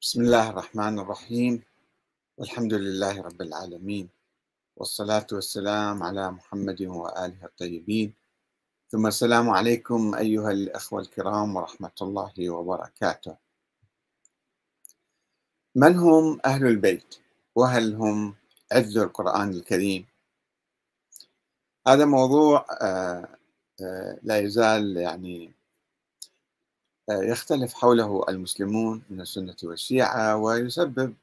بسم الله الرحمن الرحيم. والحمد لله رب العالمين. والصلاة والسلام على محمد وآله الطيبين. ثم السلام عليكم أيها الأخوة الكرام ورحمة الله وبركاته. من هم أهل البيت؟ وهل هم عز القرآن الكريم؟ هذا موضوع آه، آه، لا يزال يعني يختلف حوله المسلمون من السنة والشيعة ويسبب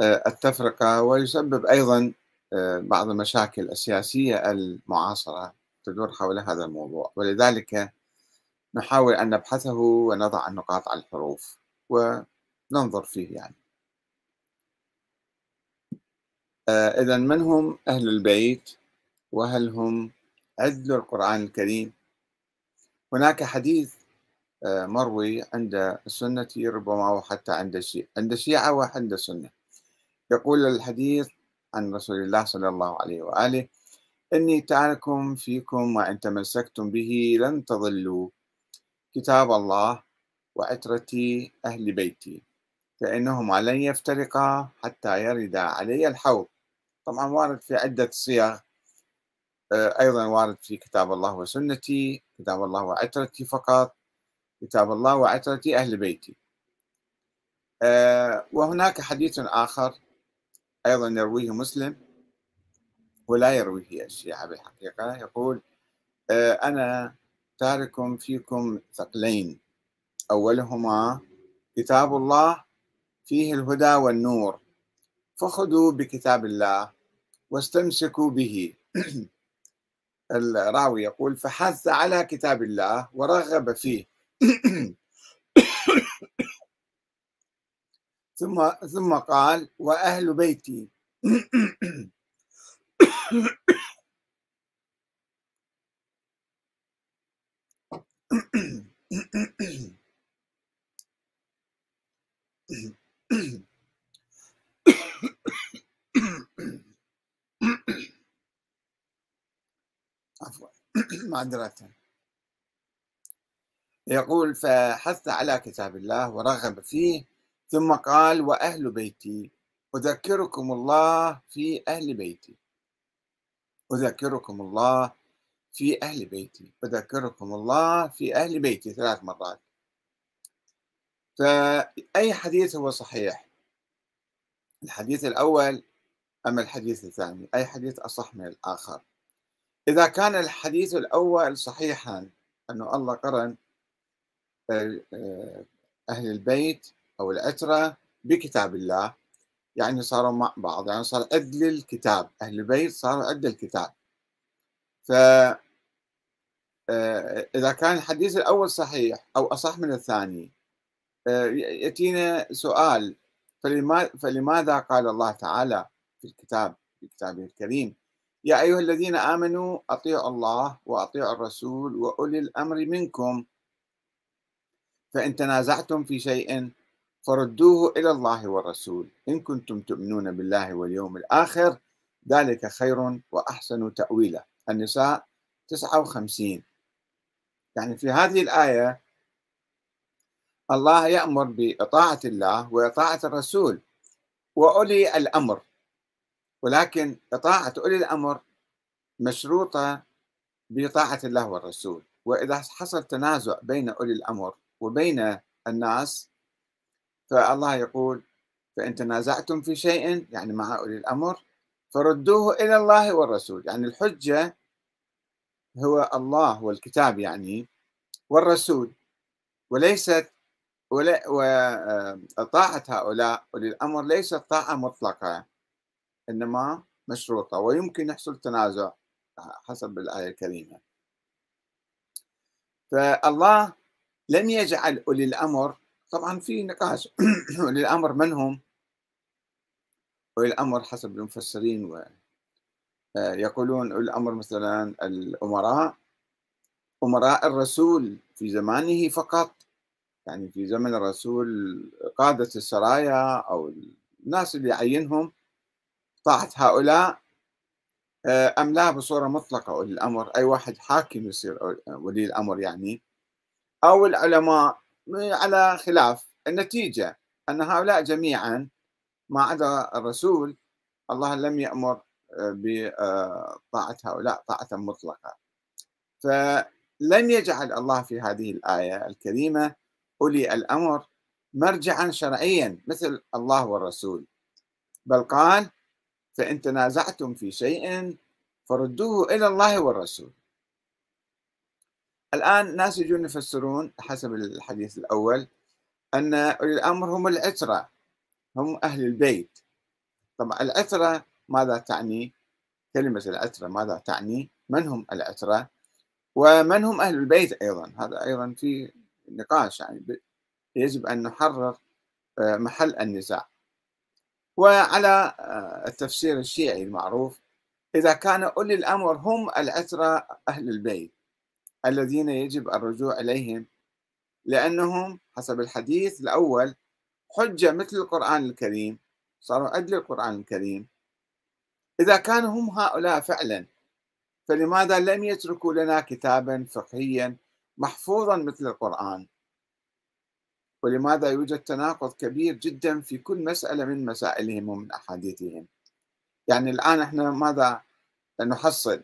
آه، التفرقة ويسبب أيضا آه، بعض المشاكل السياسية المعاصرة تدور حول هذا الموضوع. ولذلك نحاول أن نبحثه ونضع النقاط على الحروف وننظر فيه يعني. آه، إذا من هم أهل البيت؟ وهل هم عدل القرآن الكريم؟ هناك حديث آه، مروي عند السنة ربما وحتى عند الشيعة. عند الشيعة وعند السنة. يقول الحديث عن رسول الله صلى الله عليه وآله إني تارك فيكم وإن تمسكتم به لن تضلوا. كتاب الله وعترتي أهل بيتي. فإنهما لن يفترقا حتى يرد علي الحوض. طبعا وارد في عدة صيغ. آه، أيضا وارد في كتاب الله وسنتي كتاب الله وعترتي فقط. كتاب الله وعترة أهل بيتي. آه، وهناك حديث آخر أيضا يرويه مسلم ولا يرويه الشيعة بالحقيقة يقول آه، أنا تارك فيكم ثقلين. أولهما كتاب الله فيه الهدى والنور فخذوا بكتاب الله واستمسكوا به. الراوي يقول فحث على كتاب الله ورغب فيه. ثم ثم قال وأهل بيتي. عفوا. معذرة يقول فحث على كتاب الله ورغب فيه ثم قال وأهل بيتي أذكركم الله في أهل بيتي. أذكركم الله في أهل بيتي. أذكركم الله في أهل بيتي ثلاث مرات. فأي حديث هو صحيح؟ الحديث الأول أم الحديث الثاني؟ أي حديث أصح من الآخر؟ إذا كان الحديث الأول صحيحا أنه الله قرن أهل البيت أو العترة بكتاب الله. يعني صاروا مع بعض يعني صار عدل الكتاب أهل البيت صاروا عدل الكتاب ف آه، إذا كان الحديث الأول صحيح أو أصح من الثاني آه، يأتينا سؤال فلماذا قال الله تعالى في الكتاب في كتابه الكريم يا أيها الذين آمنوا أطيعوا الله وأطيعوا الرسول وأولي الأمر منكم. فإن تنازعتم في شيء فردوه إلى الله والرسول. إن كنتم تؤمنون بالله واليوم الآخر ذلك خير وأحسن تأويلا. النساء 59 يعني في هذه الآية الله يأمر بإطاعة الله وإطاعة الرسول وأولي الأمر. ولكن إطاعة أولي الأمر مشروطة بطاعة الله والرسول. وإذا حصل تنازع بين أولي الأمر وبين الناس. فالله يقول فإن تنازعتم في شيء يعني مع أولي الأمر فردوه إلى الله والرسول. يعني الحجة هو الله والكتاب يعني والرسول وليست وطاعة هؤلاء أولي الأمر ليست طاعة مطلقة إنما مشروطة ويمكن يحصل تنازع حسب الآية الكريمة. فالله لم يجعل أولي الأمر طبعا في نقاش. أولي الأمر من هم؟ أولي الأمر حسب المفسرين و آه، يقولون أولي الأمر مثلا الأمراء. أمراء الرسول في زمانه فقط. يعني في زمن الرسول قادة السرايا أو الناس اللي يعينهم طاعة هؤلاء. آه، أم لا بصورة مطلقة أولي الأمر؟ أي واحد حاكم يصير ولي الأمر يعني؟ أو العلماء على خلاف النتيجة أن هؤلاء جميعا ما عدا الرسول الله لم يأمر آه، بطاعة هؤلاء طاعة مطلقة. فلم يجعل الله في هذه الآية الكريمة أولي الأمر مرجعا شرعيا مثل الله والرسول. بل قال فإن تنازعتم في شيء فردوه إلى الله والرسول. الآن ناس يجون يفسرون حسب الحديث الأول أن أولي الأمر هم العترة هم أهل البيت. طبعا العترة ماذا تعني؟ كلمة العترة ماذا تعني؟ من هم العترة؟ ومن هم أهل البيت أيضا؟ هذا أيضا في نقاش يعني يجب أن نحرر آه، محل النزاع. وعلى آه، التفسير الشيعي المعروف إذا كان أولي الأمر هم العترة أهل البيت. الذين يجب الرجوع إليهم لأنهم حسب الحديث الأول حجة مثل القرآن الكريم صاروا أدل القرآن الكريم. إذا كانوا هم هؤلاء فعلا فلماذا لم يتركوا لنا كتابا فقهيا محفوظا مثل القرآن؟ ولماذا يوجد تناقض كبير جدا في كل مسألة من مسائلهم ومن أحاديثهم؟ يعني الآن إحنا ماذا نحصل؟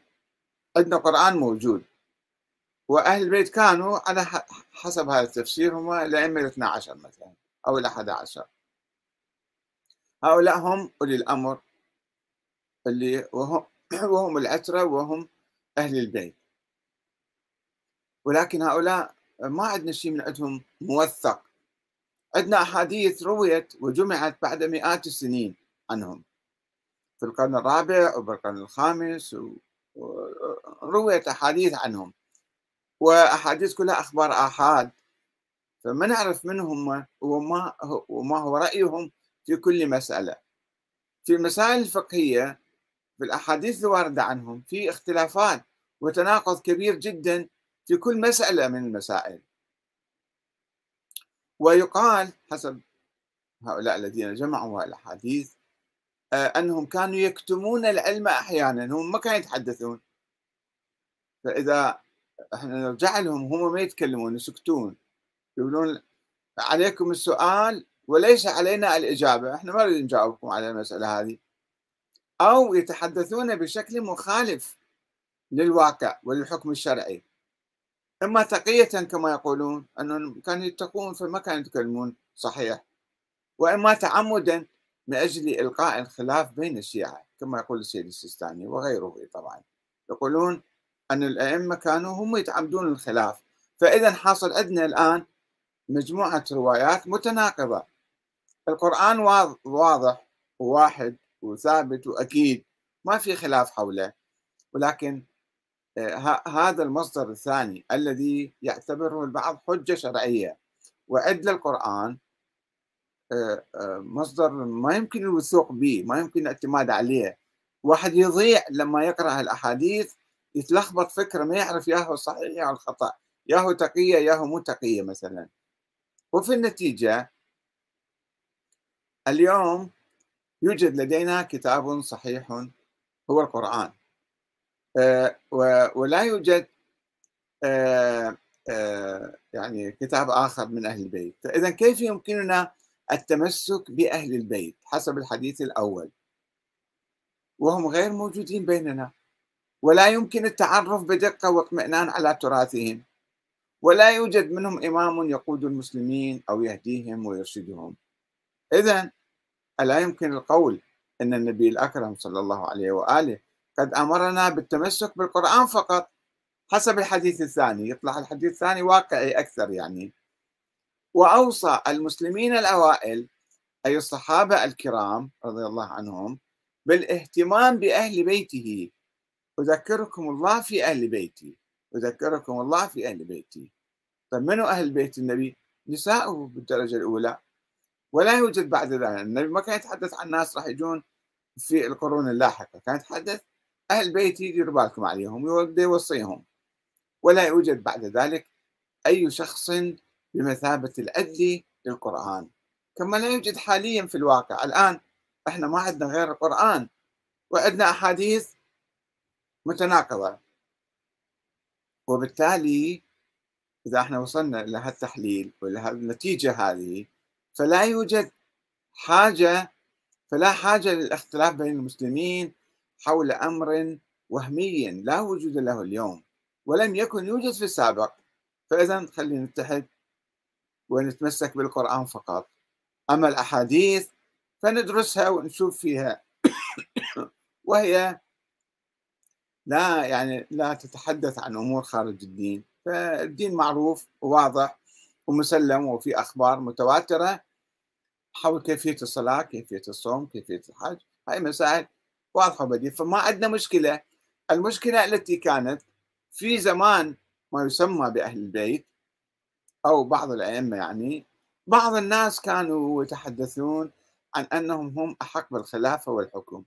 عندنا قرآن موجود. وأهل البيت كانوا على حسب هذا التفسير هم الأئمة الاثنى عشر مثلا أو الأحد عشر هؤلاء هم أولي الأمر اللي وهم, وهم العترة وهم أهل البيت. ولكن هؤلاء ما عندنا شيء من عندهم موثق. عندنا أحاديث رويت وجمعت بعد مئات السنين عنهم. في القرن الرابع وبالقرن الخامس ورويت أحاديث عنهم. وأحاديث كلها أخبار آحاد. فما نعرف من هم وما وما هو رأيهم في كل مسألة. في المسائل الفقهية في الأحاديث الواردة عنهم في اختلافات وتناقض كبير جدا في كل مسألة من المسائل. ويقال حسب هؤلاء الذين جمعوا الأحاديث آه، أنهم كانوا يكتمون العلم أحيانا هم ما كانوا يتحدثون. فإذا إحنا نرجع لهم هم ما يتكلمون يسكتون يقولون عليكم السؤال وليس علينا الإجابة إحنا ما نريد نجاوبكم على المسألة هذه. أو يتحدثون بشكل مخالف للواقع وللحكم الشرعي. إما تقية كما يقولون أنهم كانوا يتقون فما كانوا يتكلمون صحيح. وإما تعمدا من أجل إلقاء الخلاف بين الشيعة كما يقول السيد السيستاني وغيره طبعا. يقولون أن الأئمة كانوا هم يتعمدون الخلاف. فإذا حاصل عندنا الآن مجموعة روايات متناقضة. القرآن واضح وواحد وثابت وأكيد ما في خلاف حوله. ولكن آه، هذا المصدر الثاني الذي يعتبره البعض حجة شرعية. وعد القرآن آه، آه، مصدر ما يمكن الوثوق به ما يمكن الاعتماد عليه. واحد يضيع لما يقرأ الأحاديث يتلخبط فكرة ما يعرف ياهو صحيح ياهو الخطأ. ياهو تقية ياهو مو تقية مثلا. وفي النتيجة اليوم يوجد لدينا كتاب صحيح هو القرآن. آه، ولا يوجد آه، آه، يعني كتاب آخر من أهل البيت. فإذا كيف يمكننا التمسك بأهل البيت حسب الحديث الأول؟ وهم غير موجودين بيننا. ولا يمكن التعرف بدقة واطمئنان على تراثهم ولا يوجد منهم إمام يقود المسلمين أو يهديهم ويرشدهم. إذا ألا يمكن القول أن النبي الأكرم صلى الله عليه وآله قد أمرنا بالتمسك بالقرآن فقط حسب الحديث الثاني. يطلع الحديث الثاني واقعي أكثر يعني. وأوصى المسلمين الأوائل أي الصحابة الكرام رضي الله عنهم بالاهتمام بأهل بيته أذكركم الله في أهل بيتي. أذكركم الله في أهل بيتي. طيب منو أهل بيت النبي؟ نساؤه بالدرجة الأولى. ولا يوجد بعد ذلك. النبي ما كان يتحدث عن ناس راح يجون في القرون اللاحقة. كان يتحدث أهل بيتي ديروا بالكم عليهم يوصيهم. ولا يوجد بعد ذلك أي شخص بمثابة الأدلي للقرآن. كما لا يوجد حاليا في الواقع. الآن إحنا ما عندنا غير القرآن. وعندنا أحاديث متناقضة. وبالتالي إذا إحنا وصلنا إلى هالتحليل وإلى النتيجة هذه فلا يوجد حاجة فلا حاجة للاختلاف بين المسلمين حول أمر وهمي لا وجود له اليوم ولم يكن يوجد في السابق. فإذا خلينا نتحد ونتمسك بالقرآن فقط. أما الأحاديث فندرسها ونشوف فيها. وهي لا يعني لا تتحدث عن أمور خارج الدين فالدين معروف وواضح ومسلم وفي أخبار متواترة. حول كيفية الصلاة، كيفية الصوم، كيفية الحج، هاي مسائل واضحة وبديهة فما عندنا مشكلة، المشكلة التي كانت في زمان ما يسمى بأهل البيت أو بعض الأئمة يعني بعض الناس كانوا يتحدثون عن أنهم هم أحق بالخلافة والحكم.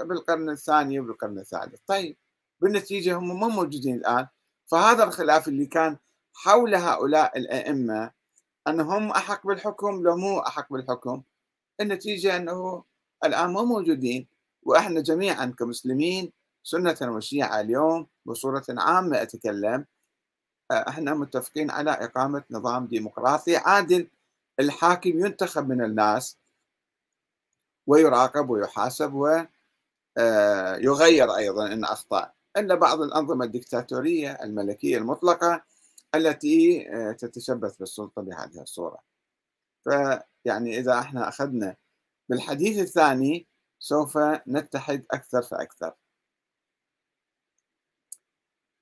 بالقرن الثاني وبالقرن الثالث. طيب بالنتيجة هم ما موجودين الآن. فهذا الخلاف اللي كان حول هؤلاء الأئمة أنهم أحق بالحكم لو مو أحق بالحكم. النتيجة أنه الآن ما موجودين وإحنا جميعا كمسلمين سنة وشيعة اليوم بصورة عامة أتكلم إحنا متفقين على إقامة نظام ديمقراطي عادل. الحاكم ينتخب من الناس ويراقب ويحاسب آه، يغير أيضا إن أخطأ إلا بعض الأنظمة الدكتاتورية الملكية المطلقة التي آه، تتشبث بالسلطة بهذه الصورة. فيعني إذا إحنا أخذنا بالحديث الثاني سوف نتحد أكثر فأكثر.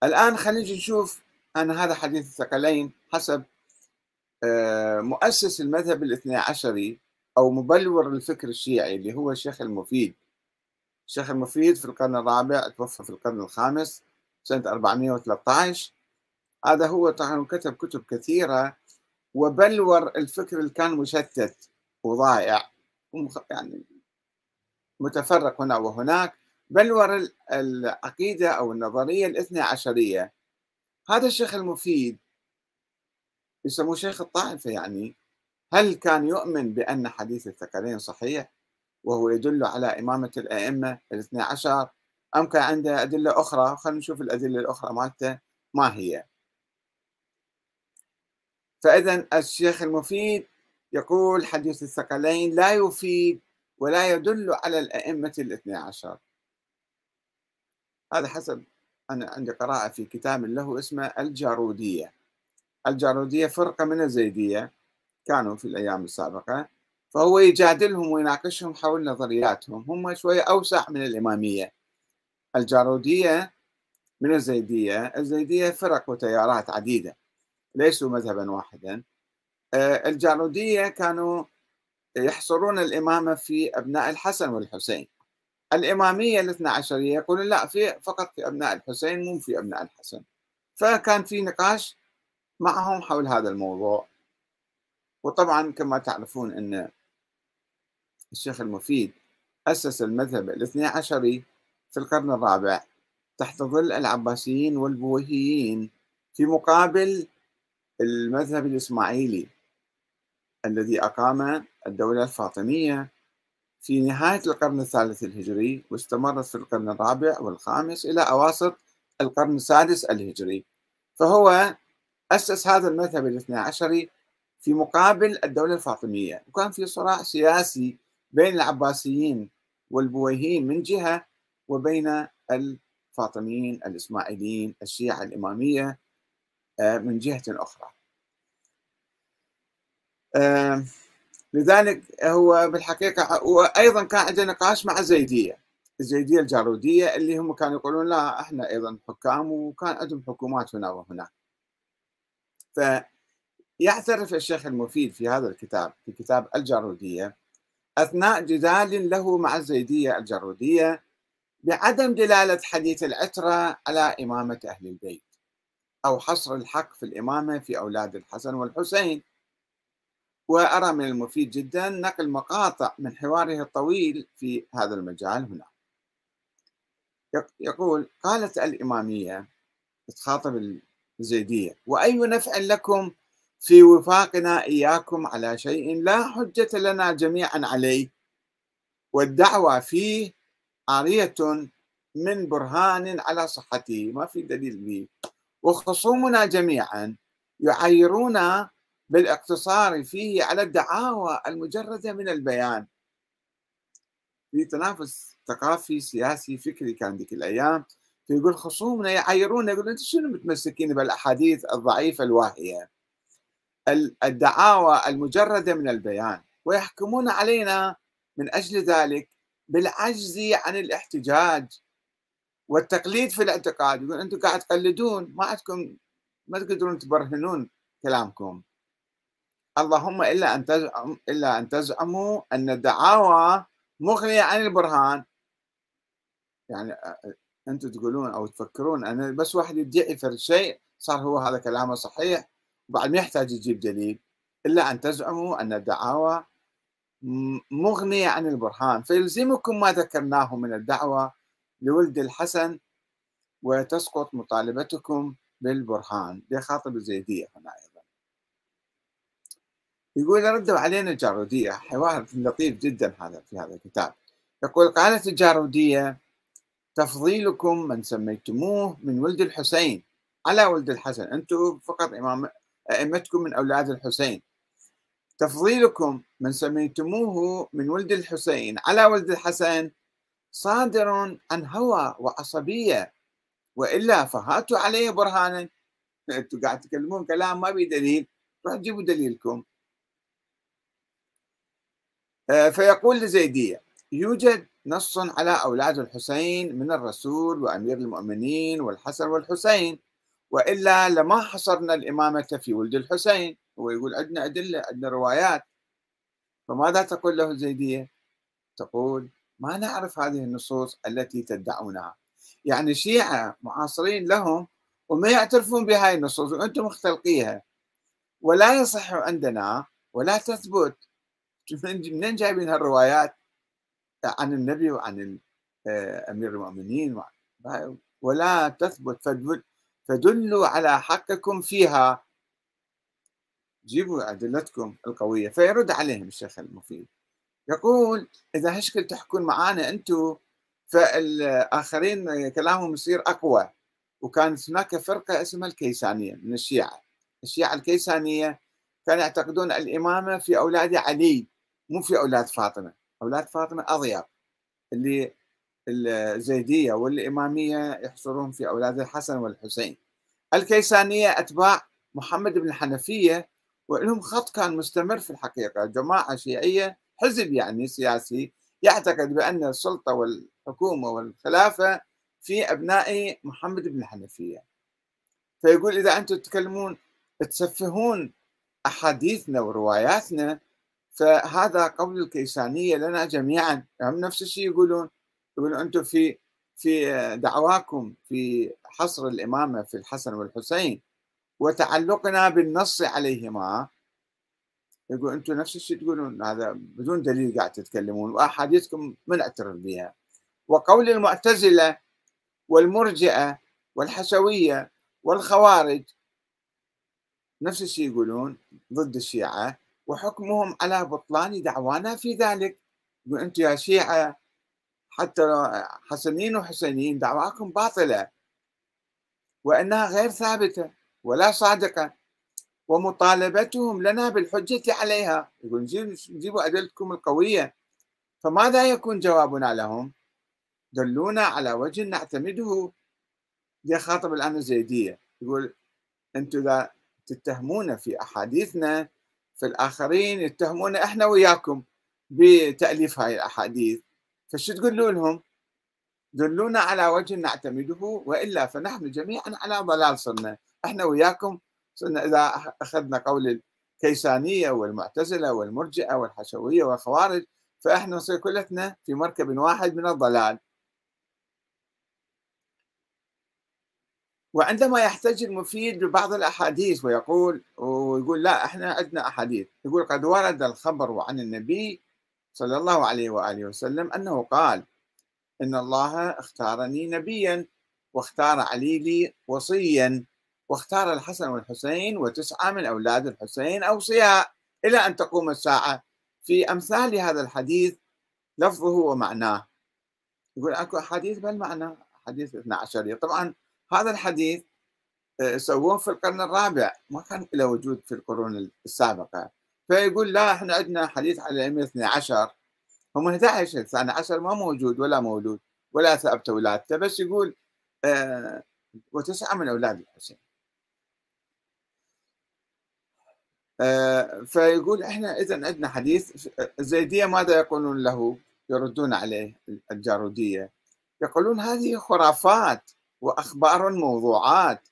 الآن خلينا نشوف أن هذا حديث الثقلين حسب آه، مؤسس المذهب الاثني عشري أو مبلور الفكر الشيعي اللي هو الشيخ المفيد الشيخ المفيد في القرن الرابع توفى في القرن الخامس سنة 413 هذا هو طبعا كتب كتب كثيرة وبلور الفكر اللي كان مشتت وضائع يعني متفرق هنا وهناك. بلور العقيدة أو النظرية الاثنى عشرية. هذا الشيخ المفيد يسموه شيخ الطائفة يعني. هل كان يؤمن بأن حديث الثقلين صحيح؟ وهو يدل على إمامة الأئمة الاثنى عشر. أم كان عنده أدلة أخرى؟ خلينا نشوف الأدلة الأخرى مالته. ما هي؟ فإذا الشيخ المفيد يقول حديث الثقلين لا يفيد ولا يدل على الأئمة الاثنى عشر. هذا حسب أنا عندي قراءة في كتاب له اسمه الجارودية. الجارودية فرقة من الزيدية. كانوا في الأيام السابقة. فهو يجادلهم ويناقشهم حول نظرياتهم. هم شوية أوسع من الإمامية. الجارودية من الزيدية. الزيدية فرق وتيارات عديدة ليسوا مذهبا واحدا. آه، الجارودية كانوا يحصرون الإمامة في أبناء الحسن والحسين. الإمامية الاثنى عشرية يقولون لا في فقط في أبناء الحسين مو في أبناء الحسن. فكان في نقاش معهم حول هذا الموضوع. وطبعا كما تعرفون أن الشيخ المفيد أسس المذهب الاثني عشري في القرن الرابع تحت ظل العباسيين والبويهيين في مقابل المذهب الإسماعيلي الذي أقام الدولة الفاطمية في نهاية القرن الثالث الهجري واستمرت في القرن الرابع والخامس إلى أواسط القرن السادس الهجري. فهو أسس هذا المذهب الاثني عشري في مقابل الدولة الفاطمية وكان في صراع سياسي بين العباسيين والبويهيين من جهة وبين الفاطميين الإسماعيليين الشيعة الإمامية آه، من جهة أخرى. لذلك هو بالحقيقة وأيضا كان عنده نقاش مع الزيدية الزيدية الجارودية اللي هم كانوا يقولون لا إحنا أيضا حكام وكان عندهم حكومات هنا وهناك فيعترف الشيخ المفيد في هذا الكتاب في كتاب الجارودية أثناء جدال له مع الزيدية الجرودية بعدم دلالة حديث العترة على إمامة أهل البيت أو حصر الحق في الإمامة في أولاد الحسن والحسين. وأرى من المفيد جدا نقل مقاطع من حواره الطويل في هذا المجال هنا. يقول قالت الإمامية تخاطب الزيدية وأي نفع لكم في وفاقنا إياكم على شيء لا حجة لنا جميعا عليه. والدعوة فيه عارية من برهان على صحته ما في دليل به. وخصومنا جميعا يعيرونا بالاقتصار فيه على الدعاوى المجردة من البيان. في تنافس ثقافي سياسي فكري كان ذيك الأيام فيقول خصومنا يعايرونا يقول أنتم شنو متمسكين بالأحاديث الضعيفة الواهية؟ الدعاوى المجردة من البيان ويحكمون علينا من أجل ذلك بالعجز عن الاحتجاج والتقليد في الإعتقاد. يقول أنتم قاعد تقلدون ما عندكم ما تقدرون تبرهنون كلامكم. اللهم إلا أن تزعم إلا أن تزعموا أن الدعاوى مغنية عن البرهان. يعني أنتم تقولون أو تفكرون أن بس واحد يدعي في شيء صار هو هذا كلامه صحيح وبعد ما يحتاج يجيب دليل إلا أن تزعموا أن الدعاوى مغنية عن البرهان فيلزمكم ما ذكرناه من الدعوة لولد الحسن وتسقط مطالبتكم بالبرهان بخاطب الزيدية هنا أيضا. يقول ردوا علينا الجارودية. حوار لطيف جدا هذا في هذا الكتاب. يقول قالت الجارودية تفضيلكم من سميتموه من ولد الحسين. على ولد الحسن أنتم فقط إمام أئمتكم من أولاد الحسين. تفضيلكم من سميتموه من ولد الحسين. على ولد الحسن صادر عن هوى وعصبية. وإلا فهاتوا عليه برهانا أنتم قاعد تتكلمون كلام ما بي دليل. روح جيبوا دليلكم. آه، فيقول لزيدية يوجد نص على أولاد الحسين من الرسول وأمير المؤمنين والحسن والحسين. وإلا لما حصرنا الإمامة في ولد الحسين هو يقول عندنا أدلة عندنا روايات. فماذا تقول له الزيدية؟ تقول ما نعرف هذه النصوص التي تدعونها. يعني الشيعة معاصرين لهم وما يعترفون بهاي النصوص وأنتم مختلقيها. ولا يصح عندنا ولا تثبت. منين جايبين هالروايات؟ عن النبي وعن آه، أمير المؤمنين ولا تثبت فدلوا على حقكم فيها. جيبوا أدلتكم القوية فيرد عليهم الشيخ المفيد. يقول إذا هشكل تحكون معانا أنتم فالآخرين كلامهم يصير أقوى. وكانت هناك فرقة اسمها الكيسانية من الشيعة. الشيعة الكيسانية كانوا يعتقدون الإمامة في أولاد علي مو في أولاد فاطمة. أولاد فاطمة أضيق اللي الزيدية والإمامية يحصرون في أولاد الحسن والحسين. الكيسانية أتباع محمد بن الحنفية ولهم خط كان مستمر في الحقيقة. جماعة شيعية حزب يعني سياسي يعتقد بأن السلطة والحكومة والخلافة في أبناء محمد بن الحنفية. فيقول إذا أنتم تتكلمون تسفهون أحاديثنا ورواياتنا فهذا قول الكيسانية لنا جميعا. هم نفس الشيء يقولون يقولون أنتم في في دعواكم في حصر الإمامة في الحسن والحسين وتعلقنا بالنص عليهما. يقول أنتم نفس الشيء تقولون هذا بدون دليل قاعد تتكلمون وأحاديثكم ما نعترف بها. وقول المعتزلة والمرجئة والحشوية والخوارج نفس الشيء يقولون ضد الشيعة وحكمهم على بطلان دعوانا في ذلك. يقول أنتم يا شيعة حتى حسنين وحسينيين دعواكم باطلة. وإنها غير ثابتة ولا صادقة ومطالبتهم لنا بالحجة عليها. يقول جيبوا أدلتكم القوية. فماذا يكون جوابنا لهم؟ دلونا على وجه نعتمده يخاطب الآن الزيدية يقول أنتم إذا تتهمون في أحاديثنا فالآخرين يتهمون إحنا وياكم بتأليف هاي الأحاديث. فشو تقولوا لهم؟ دلونا على وجه نعتمده وإلا فنحن جميعا على ضلال صرنا إحنا وياكم صرنا إذا أخذنا قول الكيسانية والمعتزلة والمرجئة والحشوية والخوارج فإحنا نصير كلتنا في مركب واحد من الضلال. وعندما يحتج المفيد ببعض الأحاديث ويقول ويقول لا إحنا عندنا أحاديث. يقول قد ورد الخبر عن النبي صلى الله عليه وآله وسلم أنه قال إن الله اختارني نبيا واختار علي لي وصيا واختار الحسن والحسين وتسعة من أولاد الحسين أوصياء إلى أن تقوم الساعة. في أمثال هذا الحديث لفظه ومعناه. يقول أكو أحاديث بالمعنى حديث 12 طبعا هذا الحديث آه، سووه في القرن الرابع. ما كان له وجود في القرون السابقة. فيقول لا إحنا عندنا حديث على الأئمة 12 هم 11 الثاني عشر ما موجود ولا مولود ولا ثابت ولادته بس يقول آه وتسعة من أولاد الحسين. آه فيقول إحنا إذا عندنا حديث الزيديه ماذا يقولون له؟ يردون عليه الجارودية. يقولون هذه خرافات وأخبار موضوعات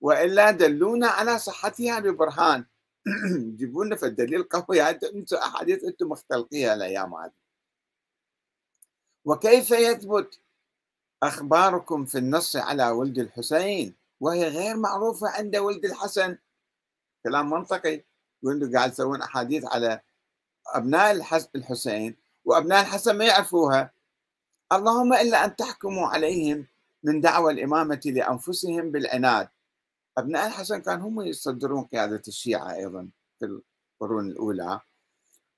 وإلا دلونا على صحتها ببرهان. جيبوا لنا في الدليل قوي. أنتم أحاديث أنتم مختلقيها الأيام هذه. وكيف يثبت أخباركم في النص على ولد الحسين؟ وهي غير معروفة عند ولد الحسن. كلام منطقي. يقول قاعد يسوون أحاديث على أبناء الحسين وأبناء الحسن ما يعرفوها. اللهم إلا أن تحكموا عليهم من دعوى الإمامة لأنفسهم بالعناد. أبناء الحسن كانوا هم يصدرون قيادة الشيعة أيضا في القرون الأولى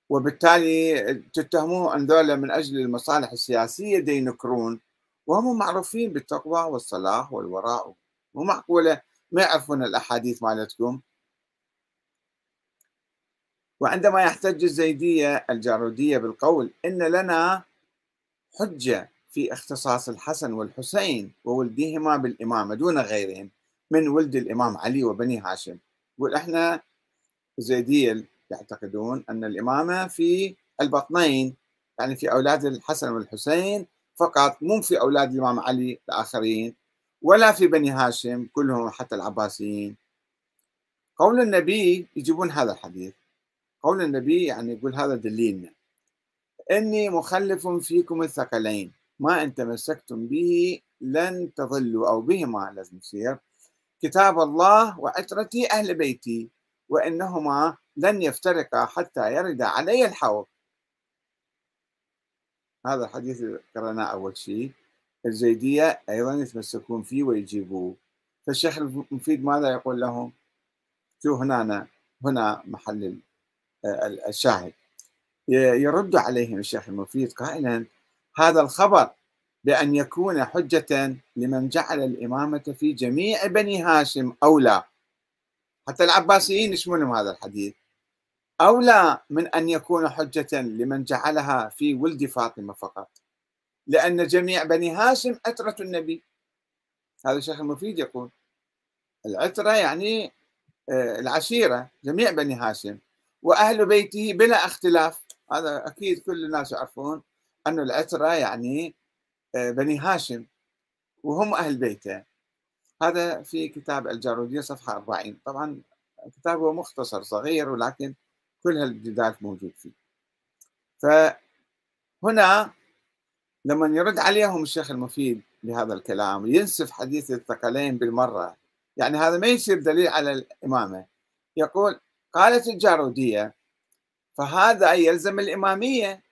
وبالتالي تتهموه أن ذولا من أجل المصالح السياسية دينكرون وهم معروفين بالتقوى والصلاح والوراء مو معقولة ما يعرفون الأحاديث مالتكم. وعندما يحتج الزيدية الجارودية بالقول إن لنا حجة في اختصاص الحسن والحسين وولدهما بالإمامة دون غيرهم من ولد الإمام علي وبني هاشم. يقول إحنا الزيدية يعتقدون أن الإمامة في البطنين يعني في أولاد الحسن والحسين فقط مو في أولاد الإمام علي الآخرين ولا في بني هاشم كلهم حتى العباسيين. قول النبي يجيبون هذا الحديث. قول النبي يعني يقول هذا دليلنا. إني مخلف فيكم الثقلين. ما إن تمسكتم به لن تضلوا أو بهما لازم يصير. كتاب الله وعترتي أهل بيتي وإنهما لن يفترقا حتى يرد علي الحوض. هذا الحديث قرأناه أول شيء. الزيدية أيضا يتمسكون فيه ويجيبوه. فالشيخ المفيد ماذا يقول لهم؟ شو هنا هنا محل الشاهد. يرد عليهم الشيخ المفيد قائلا هذا الخبر بأن يكون حجة لمن جعل الإمامة في جميع بني هاشم أولى حتى العباسيين يشملهم هذا الحديث. أولى من أن يكون حجة لمن جعلها في ولد فاطمة فقط. لأن جميع بني هاشم عترة النبي. هذا الشيخ المفيد يقول. العترة يعني آه، العشيرة جميع بني هاشم. وأهل بيته بلا اختلاف. هذا أكيد كل الناس يعرفون أن العترة يعني بني هاشم وهم أهل بيته. هذا في كتاب الجارودية صفحة 40 طبعا كتابه مختصر صغير ولكن كل هالجدال موجود فيه. فهنا لما يرد عليهم الشيخ المفيد بهذا الكلام ينسف حديث الثقلين بالمرة. يعني هذا ما يصير دليل على الإمامة. يقول قالت الجارودية فهذا يلزم الإمامية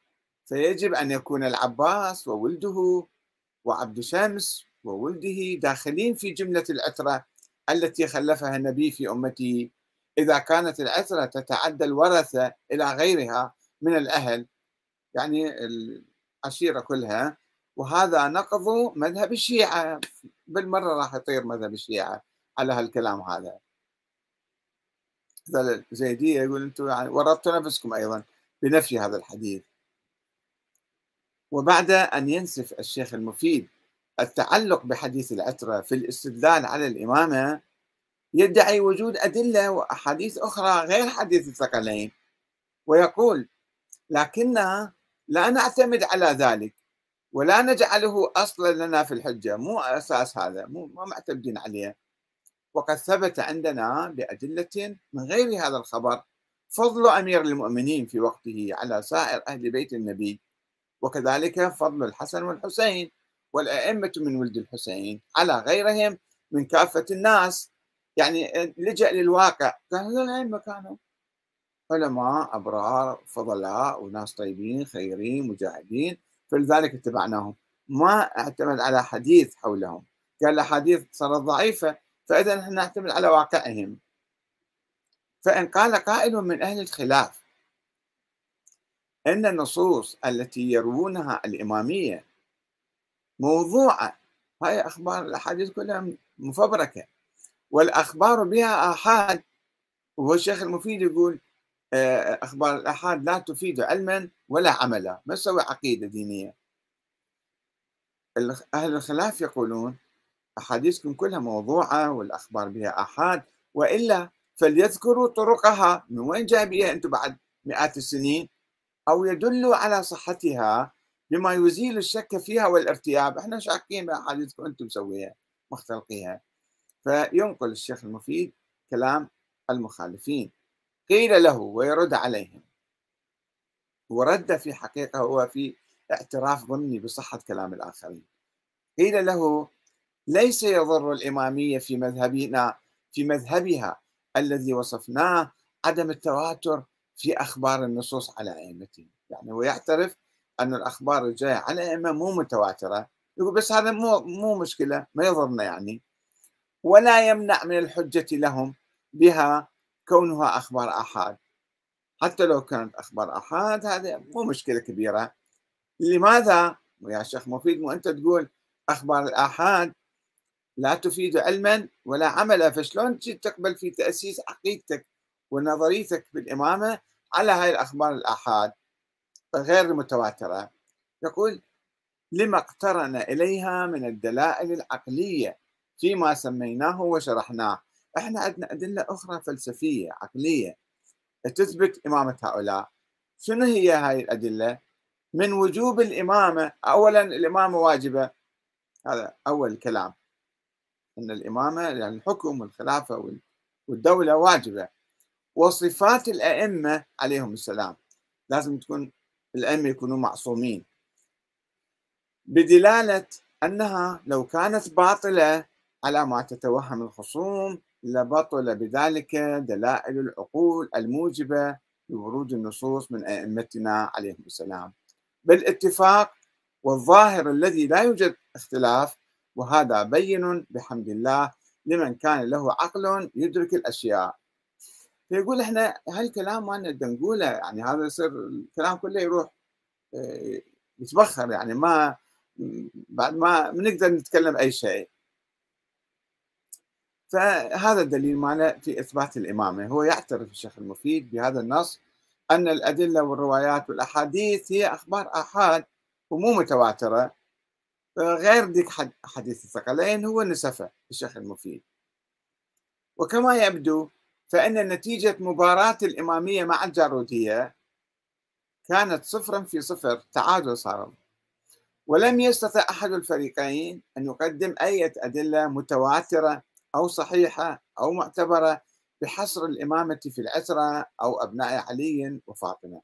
فيجب أن يكون العباس وولده وعبد شمس وولده داخلين في جملة العترة التي خلفها النبي في أمته إذا كانت العترة تتعدى الورثة إلى غيرها من الأهل يعني العشيرة كلها وهذا نقض مذهب الشيعة. بالمرة راح يطير مذهب الشيعة على هالكلام هذا. الزيدية يقول أنتم يعني ورطتوا نفسكم أيضا بنفي هذا الحديث. وبعد أن ينسف الشيخ المفيد التعلق بحديث العترة في الاستدلال على الإمامة يدعي وجود أدلة وأحاديث أخرى غير حديث الثقلين. ويقول لكننا لا نعتمد على ذلك ولا نجعله أصلا لنا في الحجة مو أساس هذا مو ما معتمدين عليه. وقد ثبت عندنا بأدلة من غير هذا الخبر فضل أمير المؤمنين في وقته على سائر أهل بيت النبي وكذلك فضل الحسن والحسين والأئمة من ولد الحسين على غيرهم من كافة الناس. يعني لجأ للواقع. كانوا الأئمة كانوا علماء أبرار فضلاء وناس طيبين خيرين مجاهدين. فلذلك اتبعناهم. ما اعتمد على حديث حولهم. قال الأحاديث صارت ضعيفة فإذا نحن نعتمد على واقعهم. فإن قال قائل من أهل الخلاف أن النصوص التي يروونها الإمامية موضوعة هاي أخبار الأحاديث كلها مفبركة. والأخبار بها آحاد. وهو الشيخ المفيد يقول آه، أخبار الآحاد لا تفيد علما ولا عملا ما تسوي عقيدة دينية. أهل الخلاف يقولون أحاديثكم كلها موضوعة والأخبار بها آحاد وإلا فليذكروا طرقها. من وين جايبيها أنتم بعد مئات السنين أو يدلوا على صحتها بما يزيل الشك فيها والارتياب. إحنا شاكين بأحاديثكم أنتم مسويها مختلقيها. فينقل الشيخ المفيد كلام المخالفين. قيل له ويرد عليهم. ورد في حقيقة هو في اعتراف ضمني بصحة كلام الآخرين. قيل له ليس يضر الإمامية في مذهبنا في مذهبها الذي وصفناه عدم التواتر في أخبار النصوص على أئمتهم. يعني هو يعترف أن الأخبار الجاية على أئمة مو متواترة يقول بس هذا مو مو مشكلة ما يضرنا يعني. ولا يمنع من الحجة لهم بها كونها أخبار آحاد. حتى لو كانت أخبار آحاد هذا مو مشكلة كبيرة. لماذا؟ يا شيخ مفيد مو أنت تقول أخبار الآحاد لا تفيد علما ولا عملا فشلون تقبل في تأسيس عقيدتك؟ ونظريتك بالإمامة على هاي الأخبار الآحاد غير المتواترة يقول لما اقترن إليها من الدلائل العقلية فيما سميناه وشرحناه. إحنا عندنا أدلة أخرى فلسفية عقلية تثبت إمامة هؤلاء. شنو هي هاي الأدلة؟ من وجوب الإمامة أولا الإمامة واجبة. هذا أول كلام. أن الإمامة يعني الحكم والخلافة والدولة واجبة. وصفات الأئمة عليهم السلام. لازم تكون الأئمة يكونوا معصومين. بدلالة أنها لو كانت باطلة على ما تتوهم الخصوم لبطل بذلك دلائل العقول الموجبة لورود النصوص من أئمتنا عليهم السلام. بالاتفاق والظاهر الذي لا يوجد اختلاف وهذا بين بحمد الله لمن كان له عقل يدرك الأشياء. فيقول إحنا هالكلام ما نقدر نقوله يعني هذا يصير الكلام كله يروح آه، يتبخر يعني ما بعد ما نقدر نتكلم أي شيء. فهذا الدليل ماله في إثبات الإمامة. هو يعترف الشيخ المفيد بهذا النص أن الأدلة والروايات والأحاديث هي أخبار أحاد ومو متواترة. غير ذيك حديث الثقلين هو نسفه الشيخ المفيد. وكما يبدو فإن نتيجة مباراة الإمامية مع الجارودية كانت صفرا في صفر تعادل صار ولم يستطع أحد الفريقين أن يقدم أي أدلة متواترة أو صحيحة أو معتبرة بحصر الإمامة في العسرة أو أبناء علي وفاطمة.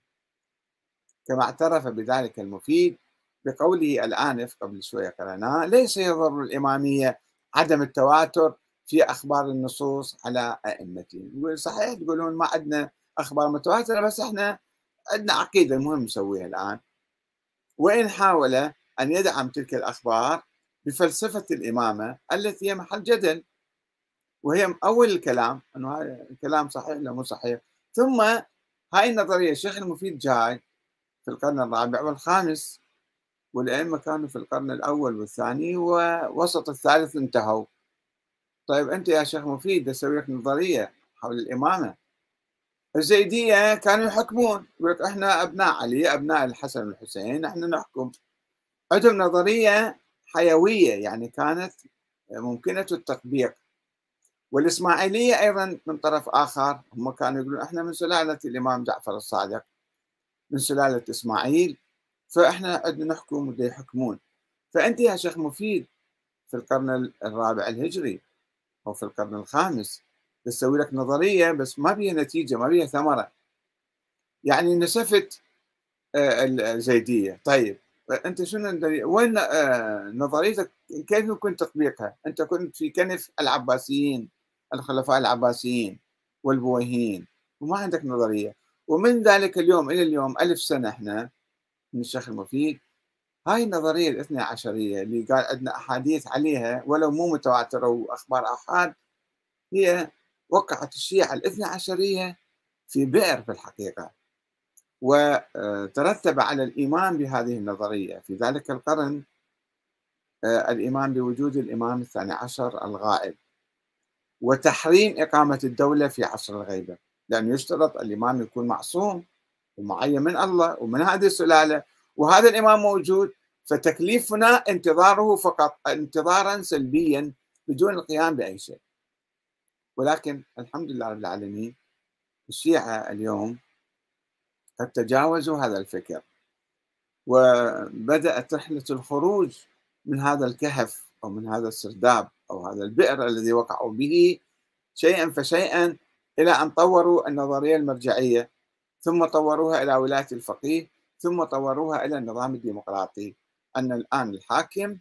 كما اعترف بذلك المفيد بقوله الآنف قبل شوية قرأناه ليس يضر الإمامية عدم التواتر في أخبار النصوص على أئمتهم. صحيح تقولون ما عندنا أخبار متواترة بس إحنا عندنا عقيدة المهم نسويها الآن. وإن حاول أن يدعم تلك الأخبار بفلسفة الإمامة التي هي محل جدل وهي أول الكلام أنه هذا الكلام صحيح ولا مو صحيح. ثم هاي النظرية الشيخ المفيد جاي في القرن الرابع والخامس والأئمة كانوا في القرن الأول والثاني ووسط الثالث انتهوا. طيب أنت يا شيخ مفيد أسوي لك نظرية حول الإمامة. الزيدية كانوا يحكمون يقول لك إحنا أبناء علي أبناء الحسن والحسين إحنا نحكم. عندهم نظرية حيوية يعني كانت ممكنة التطبيق. والإسماعيلية أيضا من طرف آخر هم كانوا يقولون إحنا من سلالة الإمام جعفر الصادق من سلالة إسماعيل. فإحنا عندنا نحكم وده يحكمون. فأنت يا شيخ مفيد في القرن الرابع الهجري. أو في القرن الخامس. تسوي لك نظرية بس ما بيها نتيجة ما بيها ثمرة. يعني نسفت آه، الزيدية طيب أنت شنو وين آه، نظريتك؟ كيف يمكن تطبيقها؟ أنت كنت في كنف العباسيين الخلفاء العباسيين والبويهيين وما عندك نظرية. ومن ذلك اليوم إلى اليوم ألف سنة إحنا من الشيخ المفيد هاي النظرية الاثنى عشرية اللي قال عندنا أحاديث عليها ولو مو متواترة وأخبار أحاد هي وقعت الشيعة الاثنى عشرية في بئر في الحقيقة. وترتب على الإيمان بهذه النظرية. في ذلك القرن آه، الإيمان بوجود الإمام الثاني عشر الغائب. وتحريم إقامة الدولة في عصر الغيبة. لأنه يشترط الإمام يكون معصوم ومعين من الله ومن هذه السلالة وهذا الإمام موجود فتكليفنا انتظاره فقط انتظارا سلبيا بدون القيام بأي شيء. ولكن الحمد لله رب العالمين الشيعة اليوم قد تجاوزوا هذا الفكر وبدأت رحلة الخروج من هذا الكهف أو من هذا السرداب أو هذا البئر الذي وقعوا به شيئا فشيئا إلى أن طوروا النظرية المرجعية ثم طوروها إلى ولاية الفقيه ثم طوروها إلى النظام الديمقراطي أن الآن الحاكم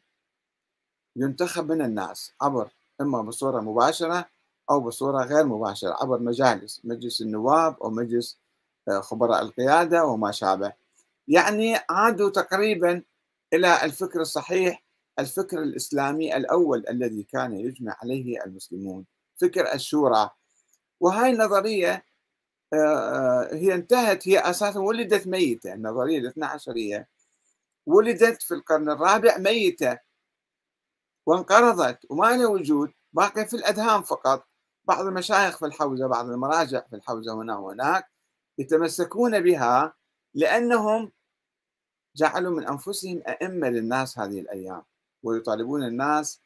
ينتخب من الناس عبر إما بصورة مباشرة أو بصورة غير مباشرة عبر مجالس مجلس النواب أو مجلس آه، خبراء القيادة وما شابه. يعني عادوا تقريبا إلى الفكر الصحيح الفكر الإسلامي الأول الذي كان يجمع عليه المسلمون فكر الشورى. وهاي النظرية هي انتهت هي أساسا ولدت ميتة النظرية الاثنى عشرية. ولدت في القرن الرابع ميتة. وانقرضت وما لها وجود باقي في الأذهان فقط. بعض المشايخ في الحوزة بعض المراجع في الحوزة هنا وهناك يتمسكون بها لأنهم جعلوا من أنفسهم أئمة للناس هذه الأيام ويطالبون الناس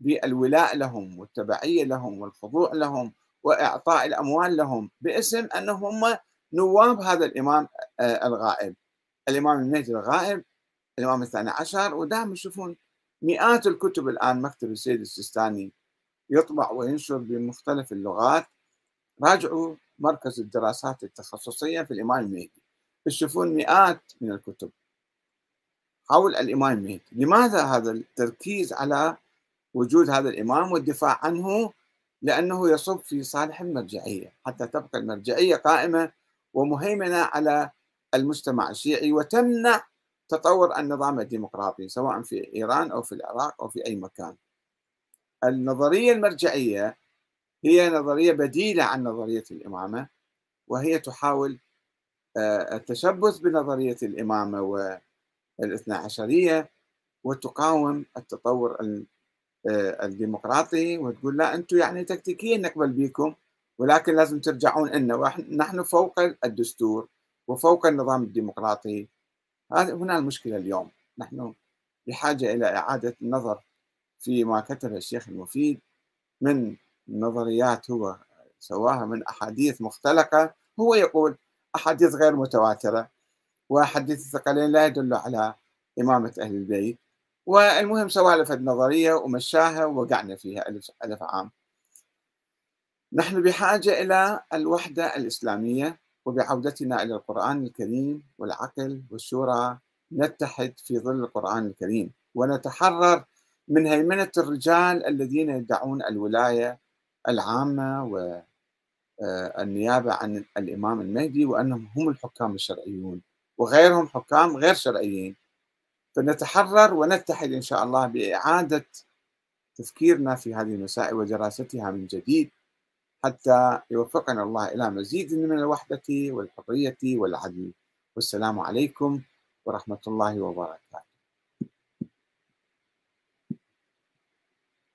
بالولاء لهم والتبعية لهم والخضوع لهم وإعطاء الأموال لهم باسم أنهم نواب هذا الإمام آه، الغائب. الإمام المهدي الغائب الإمام الثاني عشر ودائما يشوفون مئات الكتب الآن مكتب السيد السيستاني يطبع وينشر بمختلف اللغات. راجعوا مركز الدراسات التخصصية في الإمام المهدي. تشوفون مئات من الكتب حول الإمام المهدي. لماذا هذا التركيز على وجود هذا الإمام والدفاع عنه؟ لأنه يصب في صالح المرجعية حتى تبقى المرجعية قائمة ومهيمنة على المجتمع الشيعي وتمنع تطور النظام الديمقراطي سواء في إيران أو في العراق أو في أي مكان. النظرية المرجعية هي نظرية بديلة عن نظرية الإمامة وهي تحاول آه، التشبث بنظرية الإمامة والإثنى عشرية وتقاوم التطور الديمقراطي وتقول لا أنتم يعني تكتيكيا نقبل بكم ولكن لازم ترجعون لنا نحن فوق الدستور وفوق النظام الديمقراطي. هذه هنا المشكلة اليوم. نحن بحاجة إلى إعادة النظر فيما كتب الشيخ المفيد من نظريات هو سواها من أحاديث مختلقة. هو يقول أحاديث غير متواترة وحديث الثقلين لا يدل على إمامة أهل البيت. والمهم سوالف النظرية ومشاها ووقعنا فيها ألف, ألف عام. نحن بحاجة إلى الوحدة الإسلامية وبعودتنا إلى القرآن الكريم والعقل والشورى نتحد في ظل القرآن الكريم ونتحرر من هيمنة الرجال الذين يدعون الولاية العامة والنيابة عن الإمام المهدي وأنهم هم الحكام الشرعيون وغيرهم حكام غير شرعيين. فنتحرر ونتحد إن شاء الله بإعادة تفكيرنا في هذه المسائل ودراستها من جديد حتى يوفقنا الله إلى مزيد من الوحدة والحرية والعدل. والسلام عليكم ورحمة الله وبركاته.